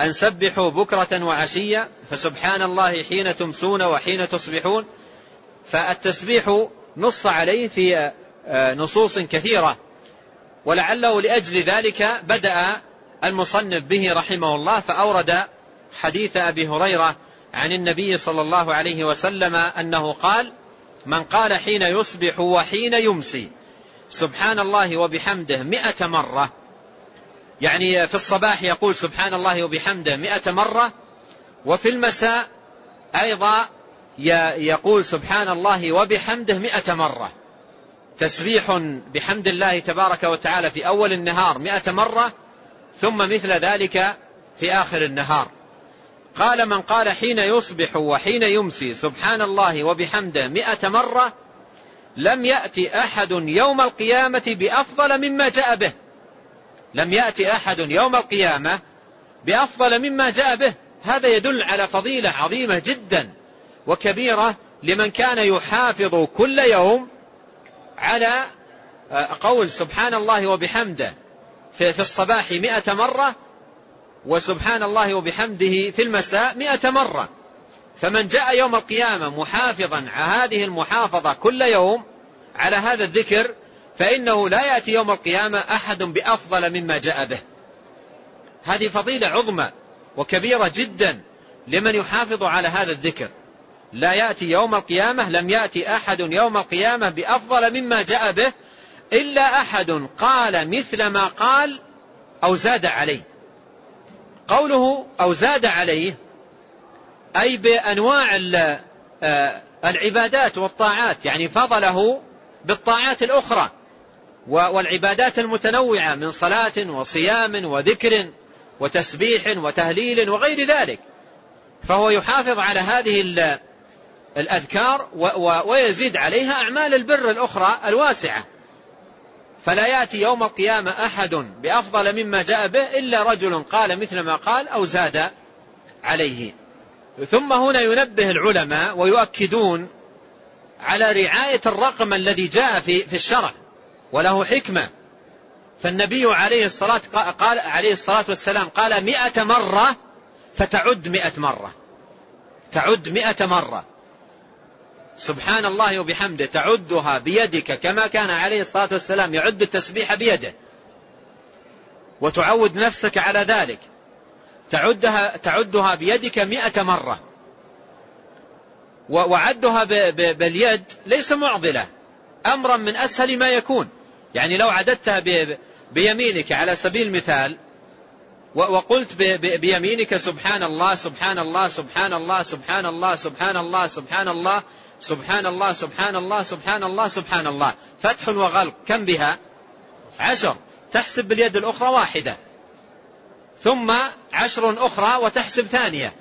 أن سبحوا بكرة وعشيا. فسبحان الله حين تمسون وحين تصبحون. فالتسبيح نص عليه في آه، نصوص كثيرة. ولعله لأجل ذلك بدأ المصنف به رحمه الله فأورد حديث أبي هريرة عن النبي صلى الله عليه وسلم أنه قال من قال حين يصبح وحين يمسي سبحان الله وبحمده مئة مرة. يعني في الصباح يقول سبحان الله وبحمده مئة مرة وفي المساء أيضا يقول سبحان الله وبحمده مئة مرة. تسبيح بحمد الله تبارك وتعالى في أول النهار مئة مرة ثم مثل ذلك في آخر النهار. قال من قال حين يصبح وحين يمسي سبحان الله وبحمده مئة مرة لم يأتي أحد يوم القيامة بأفضل مما جاء به. لم يأتي أحد يوم القيامة بأفضل مما جاء به. هذا يدل على فضيلة عظيمة جدا وكبيرة لمن كان يحافظ كل يوم على آه، قول سبحان الله وبحمده في الصباح مئة مرة وسبحان الله وبحمده في المساء مئة مرة. فمن جاء يوم القيامة محافظا على هذه المحافظة كل يوم على هذا الذكر فإنه لا يأتي يوم القيامة أحد بأفضل مما جاء به. هذه فضيلة عظمى وكبيرة جدا لمن يحافظ على هذا الذكر. لا يأتي يوم القيامة لم يأتي أحد يوم القيامة بأفضل مما جاء به إلا أحد قال مثل ما قال أو زاد عليه. قوله أو زاد عليه أي بأنواع آه، العبادات والطاعات يعني فضله بالطاعات الأخرى والعبادات المتنوعة من صلاة وصيام وذكر وتسبيح وتهليل وغير ذلك. فهو يحافظ على هذه الأذكار ويزيد عليها أعمال البر الأخرى الواسعة. فلا يأتي يوم القيامة أحد بأفضل مما جاء به إلا رجل قال مثل ما قال أو زاد عليه. ثم هنا ينبه العلماء ويؤكدون على رعاية الرقم الذي جاء في في الشرع وله حكمة. فالنبي عليه الصلاة قال عليه الصلاة والسلام قال مئة مرة فتعد مئة مرة. تعد مئة مرة. سبحان الله وبحمده تعدها بيدك كما كان عليه الصلاة والسلام يعد التسبيح بيده. وتعود نفسك على ذلك. تعدها, تعدها بيدك مئة مرة. وعدها باليد ليس معضلة أمرا من أسهل ما يكون. يعني لو عددتها بيمينك على سبيل المثال وقلت بيمينك سبحان الله سبحان الله سبحان الله سبحان الله سبحان الله سبحان الله سبحان الله سبحان الله سبحان الله سبحان الله. فتح وغلق. كم بها؟ عشر. تحسب باليد الأخرى واحدة. ثم عشر أخرى وتحسب ثانية.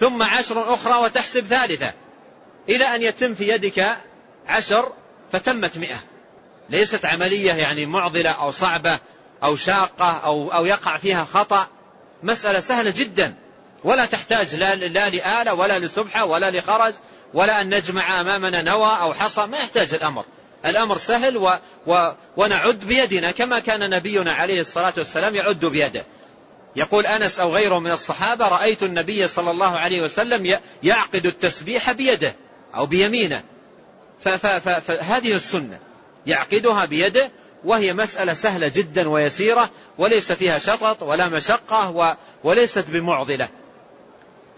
ثم عشر أخرى وتحسب ثالثة. إلى أن يتم في يدك عشر فتمت مئة. ليست عملية يعني معضلة أو صعبة أو شاقة أو, أو يقع فيها خطأ. مسألة سهلة جدا. ولا تحتاج لا, لا لآلة ولا لسبحة ولا لخرز ولا أن نجمع أمامنا نوى أو حصى ما يحتاج الأمر. الأمر سهل و و ونعد بيدنا كما كان نبينا عليه الصلاة والسلام يعد بيده. يقول أنس أو غيره من الصحابة رأيت النبي صلى الله عليه وسلم يعقد التسبيح بيده أو بيمينه. فهذه السنة. يعقدها بيده وهي مسألة سهلة جدا ويسيرة وليس فيها شطط ولا مشقة وليست بمعضلة.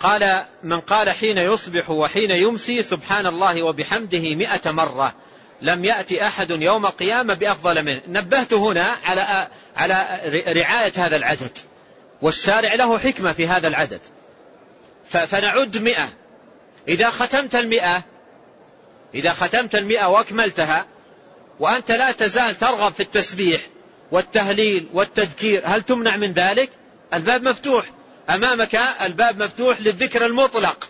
قال من قال حين يصبح وحين يمسي سبحان الله وبحمده مئة مرة لم يأتي أحد يوم القيامة بأفضل منه. نبهت هنا على على رعاية هذا العدد والشارع له حكمة في هذا العدد. فنعد مئة. إذا ختمت المئة إذا ختمت المئة وأكملتها وأنت لا تزال ترغب في التسبيح والتهليل والتذكير هل تمنع من ذلك؟ الباب مفتوح. أمامك الباب مفتوح للذكر المطلق.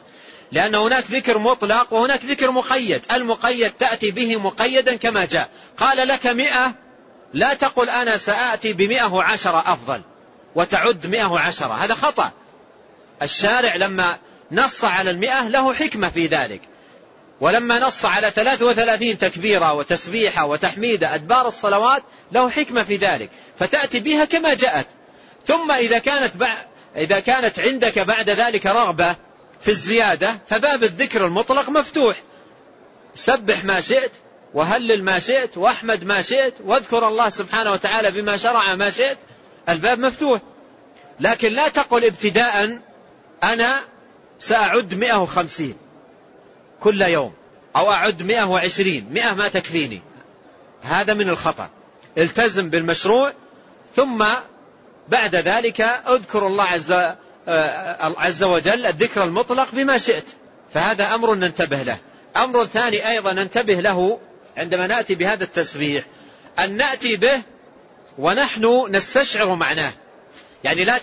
لأن هناك ذكر مطلق وهناك ذكر مقيد. المقيد تأتي به مقيدا كما جاء. قال لك مئة. لا تقل أنا سآتي بمئة وعشرة أفضل. وتعد مئة وعشرة هذا خطأ. الشارع لما نص على المئة له حكمة في ذلك. ولما نص على ثلاث وثلاثين تكبيرة وتسبيحة وتحميدة أدبار الصلوات له حكمة في ذلك. فتأتي بها كما جاءت. ثم إذا كانت, إذا كانت عندك بعد ذلك رغبة في الزيادة فباب الذكر المطلق مفتوح. سبح ما شئت وهلل ما شئت واحمد ما شئت واذكر الله سبحانه وتعالى بما شرع ما شئت الباب مفتوح. لكن لا تقل ابتداء أنا سأعد مئة وخمسين كل يوم أو أعد مئة وعشرين مئة ما تكفيني. هذا من الخطأ. التزم بالمشروع ثم بعد ذلك أذكر الله عز, آه، عز وجل الذكر المطلق بما شئت. فهذا أمر ننتبه له. أمر ثاني أيضا ننتبه له عندما نأتي بهذا التسبيح. أن نأتي به ونحن نستشعر معناه. يعني لا,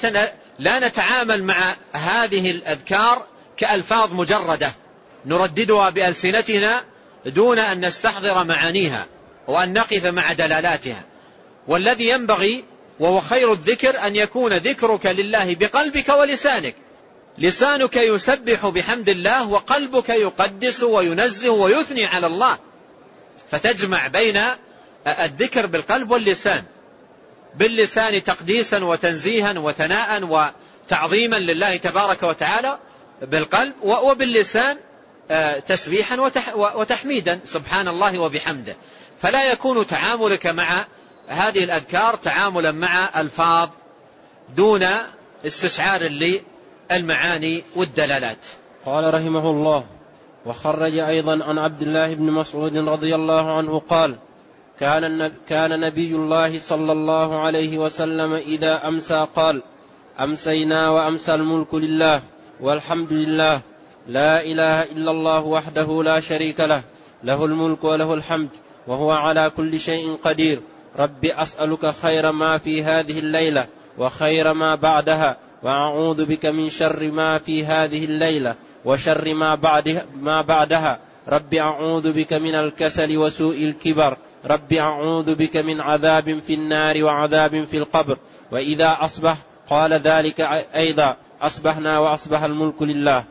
لا نتعامل مع هذه الأذكار كألفاظ مجردة. نرددها بألسنتنا دون أن نستحضر معانيها وأن نقف مع دلالاتها. والذي ينبغي وهو خير الذكر أن يكون ذكرك لله بقلبك ولسانك. لسانك يسبح بحمد الله وقلبك يقدس وينزه ويثني على الله. فتجمع بين الذكر بالقلب واللسان. باللسان تقديسا وتنزيها وثناء وتعظيما لله تبارك وتعالى بالقلب وباللسان آه، تسبيحا وتحميدا سبحان الله وبحمده. فلا يكون تعاملك مع هذه الأذكار تعاملا مع ألفاظ دون استشعار للمعاني والدلالات. قال رحمه الله وخرج أيضا عن عبد الله بن مسعود رضي الله عنه قال كان كان نبي الله صلى الله عليه وسلم إذا أمسى قال أمسينا وأمسى الملك لله والحمد لله لا إله إلا الله وحده لا شريك له له الملك وله الحمد وهو على كل شيء قدير. رب أسألك خير ما في هذه الليلة وخير ما بعدها وأعوذ بك من شر ما في هذه الليلة وشر ما بعدها, ما بعدها. رب أعوذ بك من الكسل وسوء الكبر. رب أعوذ بك من عذاب في النار وعذاب في القبر. وإذا أصبح قال ذلك أيضا أصبحنا وأصبح الملك لله.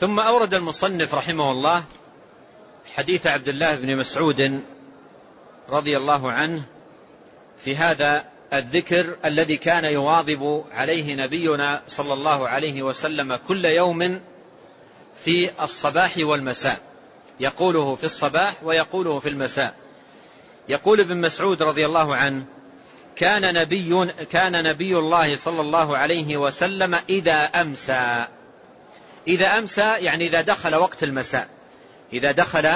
ثم أورد المصنف رحمه الله حديث عبد الله بن مسعود رضي الله عنه في هذا الذكر الذي كان يواظب عليه نبينا صلى الله عليه وسلم كل يوم في الصباح والمساء. يقوله في الصباح ويقوله في المساء. يقول ابن مسعود رضي الله عنه كان نبي كان نبي الله صلى الله عليه وسلم إذا أمسى. إذا أمسى يعني إذا دخل وقت المساء. إذا دخل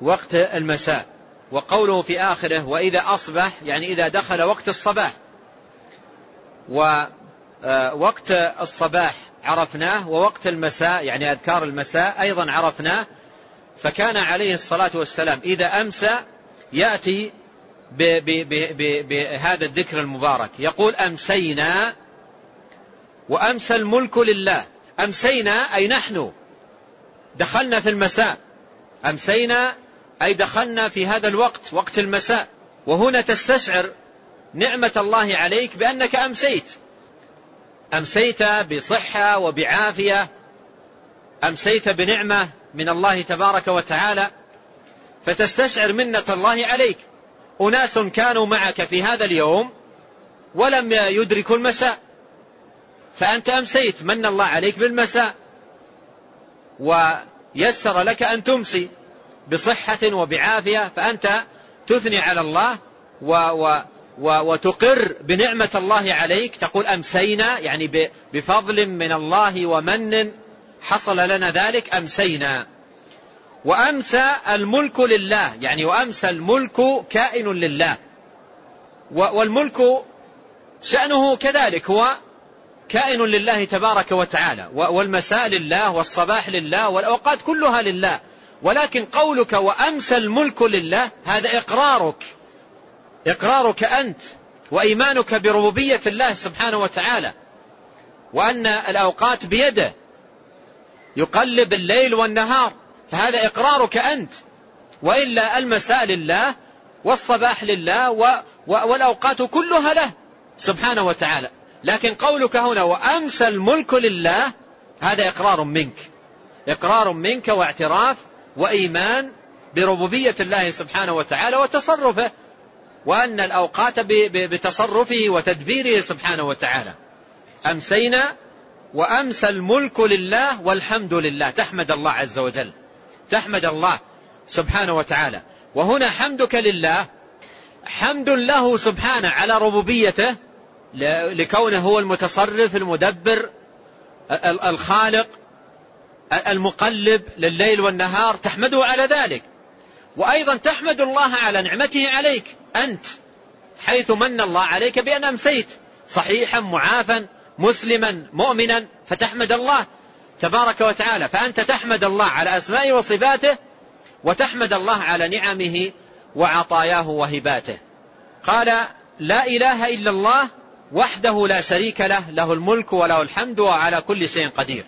وقت المساء. وقوله في آخره وإذا أصبح يعني إذا دخل وقت الصباح. ووقت آه، الصباح عرفناه ووقت المساء يعني أذكار المساء أيضا عرفناه. فكان عليه الصلاة والسلام. إذا أمسى يأتي بهذا الذكر المبارك. يقول أمسينا وأمسى الملك لله. أمسينا أي نحن. دخلنا في المساء. أمسينا أي دخلنا في هذا الوقت وقت المساء. وهنا تستشعر نعمة الله عليك بأنك أمسيت. أمسيت بصحة وبعافية. أمسيت بنعمة من الله تبارك وتعالى. فتستشعر منة الله عليك. أناس كانوا معك في هذا اليوم ولم يدركوا المساء. فأنت أمسيت من الله عليك بالمساء. ويسر لك أن تمسي. بصحة وبعافية فأنت تثني على الله و و و وتقر بنعمة الله عليك. تقول أمسينا يعني بفضل من الله ومن حصل لنا ذلك أمسينا. وأمسى الملك لله يعني وأمسى الملك كائن لله. والملك شأنه كذلك هو كائن لله تبارك وتعالى. والمساء لله والصباح لله والأوقات كلها لله. ولكن قولك وأمسى الملك لله هذا إقرارك. إقرارك أنت وإيمانك بربوبية الله سبحانه وتعالى. وأن الأوقات بيده. يقلب الليل والنهار. فهذا إقرارك أنت. وإلا المساء لله والصباح لله والأوقات كلها له سبحانه وتعالى. لكن قولك هنا وأمسى الملك لله هذا إقرار منك. إقرار منك واعتراف وإيمان بربوبية الله سبحانه وتعالى وتصرفه وأن الأوقات بتصرفه وتدبيره سبحانه وتعالى. أمسينا وأمسى الملك لله والحمد لله. تحمد الله عز وجل. تحمد الله سبحانه وتعالى. وهنا حمدك لله. حمد له سبحانه على ربوبيته لكونه هو المتصرف المدبر الخالق المقلب لليل والنهار تحمده على ذلك. وأيضا تحمد الله على نعمته عليك. أنت حيث من الله عليك بأن أمسيت. صحيحا معافا مسلما مؤمنا فتحمد الله تبارك وتعالى. فأنت تحمد الله على أسمائه وصفاته وتحمد الله على نعمه وعطاياه وهباته. قال لا إله إلا الله وحده لا شريك له له الملك وله الحمد وعلى كل شيء قدير.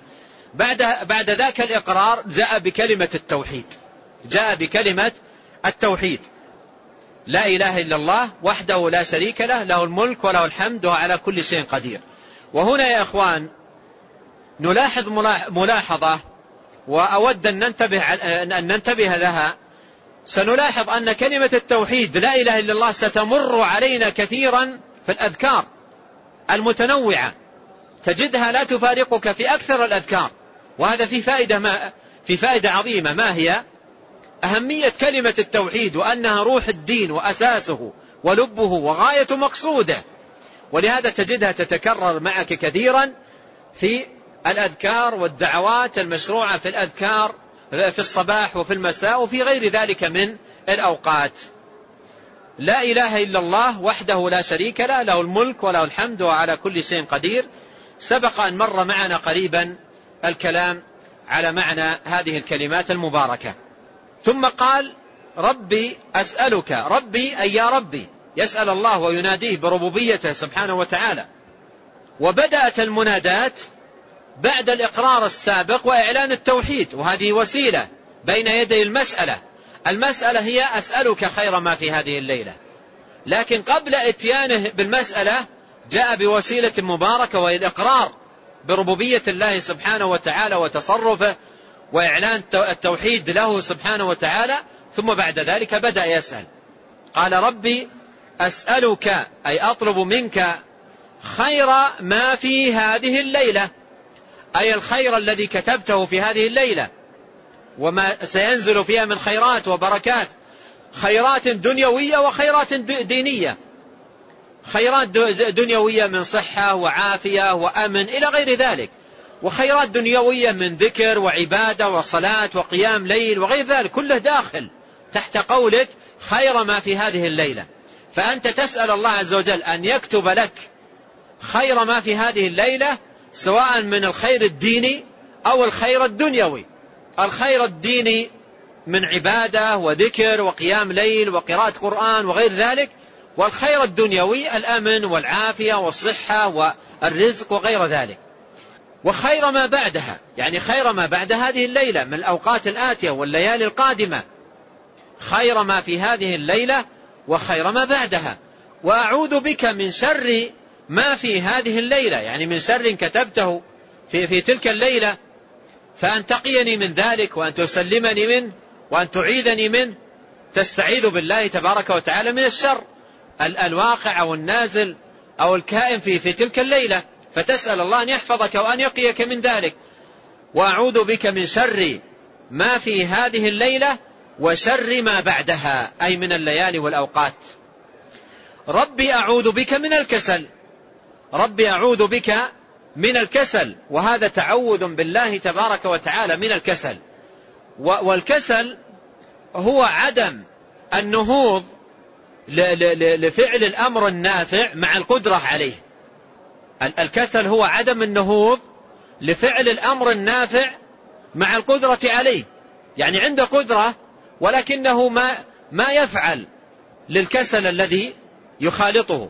بعد, بعد ذاك الإقرار جاء بكلمة التوحيد. جاء بكلمة التوحيد. لا إله إلا الله وحده لا شريك له له الملك وله الحمد وعلى كل شيء قدير. وهنا يا إخوان نلاحظ ملاحظة وأود أن ننتبه, أن ننتبه لها. سنلاحظ أن كلمة التوحيد لا إله إلا الله ستمر علينا كثيرا في الأذكار المتنوعة. تجدها لا تفارقك في أكثر الأذكار. وهذا في فائدة, ما في فائدة عظيمة. ما هي؟ أهمية كلمة التوحيد وأنها روح الدين وأساسه ولبه وغاية مقصوده. ولهذا تجدها تتكرر معك كثيرا في الأذكار والدعوات المشروعة في الأذكار في الصباح وفي المساء وفي غير ذلك من الأوقات. لا إله إلا الله وحده لا شريك له له الملك وله الحمد وعلى كل شيء قدير. سبق أن مر معنا قريبا الكلام على معنى هذه الكلمات المباركة. ثم قال ربي أسألك ربي أي يا ربي. يسأل الله ويناديه بربوبيته سبحانه وتعالى. وبدأت المنادات بعد الإقرار السابق وإعلان التوحيد وهذه وسيلة بين يدي المسألة. المسألة هي أسألك خير ما في هذه الليلة. لكن قبل إتيانه بالمسألة جاء بوسيلة مباركة وهي الإقرار بربوبية الله سبحانه وتعالى وتصرفه وإعلان التوحيد له سبحانه وتعالى ثم بعد ذلك بدأ يسأل. قال ربي أسألك أي أطلب منك خير ما في هذه الليلة أي الخير الذي كتبته في هذه الليلة وما سينزل فيها من خيرات وبركات خيرات دنيوية وخيرات دينية. خيرات دنيوية من صحة وعافية وأمن إلى غير ذلك. وخيرات دنيوية من ذكر وعبادة وصلاة وقيام ليل وغير ذلك كله داخل تحت قولك خير ما في هذه الليلة. فأنت تسأل الله عز وجل أن يكتب لك خير ما في هذه الليلة سواء من الخير الديني أو الخير الدنيوي. الخير الديني من عبادة وذكر وقيام ليل وقراءة قرآن وغير ذلك والخير الدنيوي الأمن والعافية والصحة والرزق وغير ذلك. وخير ما بعدها يعني خير ما بعد هذه الليلة من الأوقات الآتية والليالي القادمة. خير ما في هذه الليلة وخير ما بعدها. وأعوذ بك من شر ما في هذه الليلة يعني من شر كتبته في, في تلك الليلة فأن تقيني من ذلك وأن تسلمني منه وأن تعيذني منه. تستعيذ بالله تبارك وتعالى من الشر. الواقع أو النازل أو الكائن في, في تلك الليلة فتسأل الله أن يحفظك وأن يقيك من ذلك. وأعوذ بك من شر ما في هذه الليلة وشر ما بعدها أي من الليالي والأوقات. ربي أعوذ بك من الكسل. ربي أعوذ بك من الكسل وهذا تعوذ بالله تبارك وتعالى من الكسل. والكسل هو عدم النهوض لفعل الأمر النافع مع القدرة عليه. الكسل هو عدم النهوض لفعل الأمر النافع مع القدرة عليه. يعني عنده قدرة ولكنه ما ما يفعل للكسل الذي يخالطه.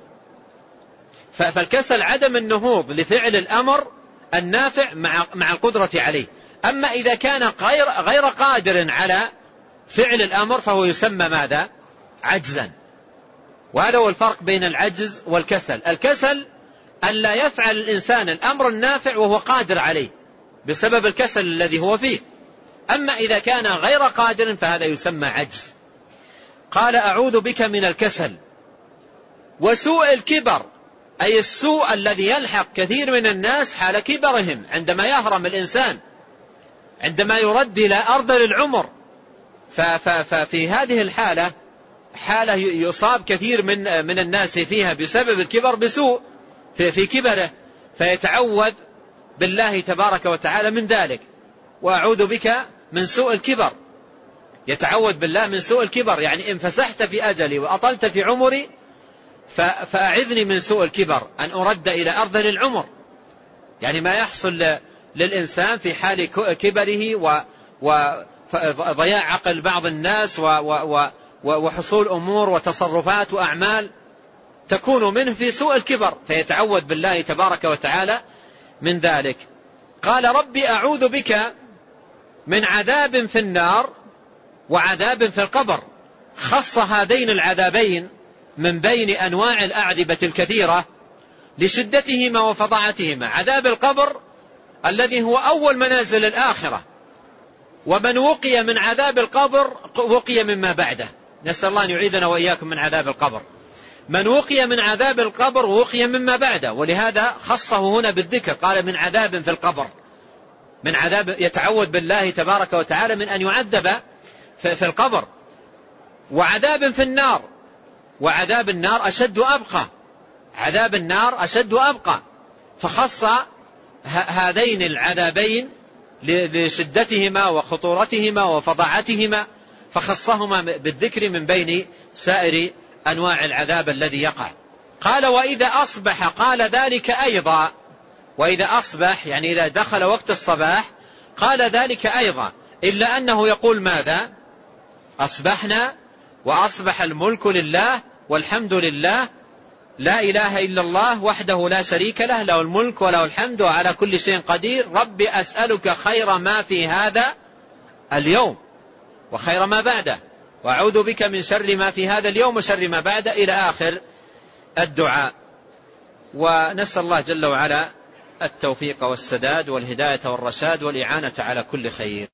فالكسل عدم النهوض لفعل الأمر النافع مع مع القدرة عليه. أما إذا كان غير غير قادر على فعل الأمر فهو يسمى ماذا؟ عجزا. وهذا هو الفرق بين العجز والكسل. الكسل أن لا يفعل الإنسان الأمر النافع وهو قادر عليه بسبب الكسل الذي هو فيه. أما إذا كان غير قادر فهذا يسمى عجز. قال أعوذ بك من الكسل. وسوء الكبر أي السوء الذي يلحق كثير من الناس حال كبرهم عندما يهرم الإنسان عندما يرد إلى أرض العمر ففي هذه الحالة حالة يصاب كثير من من الناس فيها بسبب الكبر بسوء في, في كبره فيتعوذ بالله تبارك وتعالى من ذلك. وأعوذ بك من سوء الكبر. يتعوذ بالله من سوء الكبر. يعني إن فسحت في أجلي وأطلت في عمري فأعذني من سوء الكبر. أن أرد إلى أرض العمر يعني ما يحصل للإنسان في حال كبره وضياع عقل بعض الناس وحصول أمور وتصرفات وأعمال تكون منه في سوء الكبر فيتعوذ بالله تبارك وتعالى من ذلك. قال ربي أعوذ بك من عذاب في النار وعذاب في القبر. خص هذين العذابين من بين أنواع الأعذبة الكثيرة لشدتهما وفظاعتهما. عذاب القبر الذي هو أول منازل الآخرة ومن وقي من عذاب القبر وقي مما بعده. نسأل الله أن يعيذنا وإياكم من عذاب القبر. من وقي من عذاب القبر وقي مما بعده ولهذا خصه هنا بالذكر قال من عذاب في القبر. من عذاب يتعوذ بالله تبارك وتعالى من أن يعذب في القبر. وعذاب في النار. وعذاب النار أشد وأبقى. عذاب النار أشد وأبقى. فخص هذين العذابين لشدتهما وخطورتهما وفظاعتهما. فخصهما بالذكر من بين سائر أنواع العذاب الذي يقع. قال وإذا أصبح قال ذلك أيضا. وإذا أصبح يعني إذا دخل وقت الصباح قال ذلك أيضا. إلا أنه يقول ماذا؟ أصبحنا وأصبح الملك لله والحمد لله لا إله إلا الله وحده لا شريك له له الملك وله الحمد وعلى كل شيء قدير. رب أسألك خير ما في هذا اليوم. وخير ما بعده وأعوذ بك من شر ما في هذا اليوم وشر ما بعده إلى آخر الدعاء. ونسأل الله جل وعلا التوفيق والسداد والهداية والرشاد والإعانة على كل خير.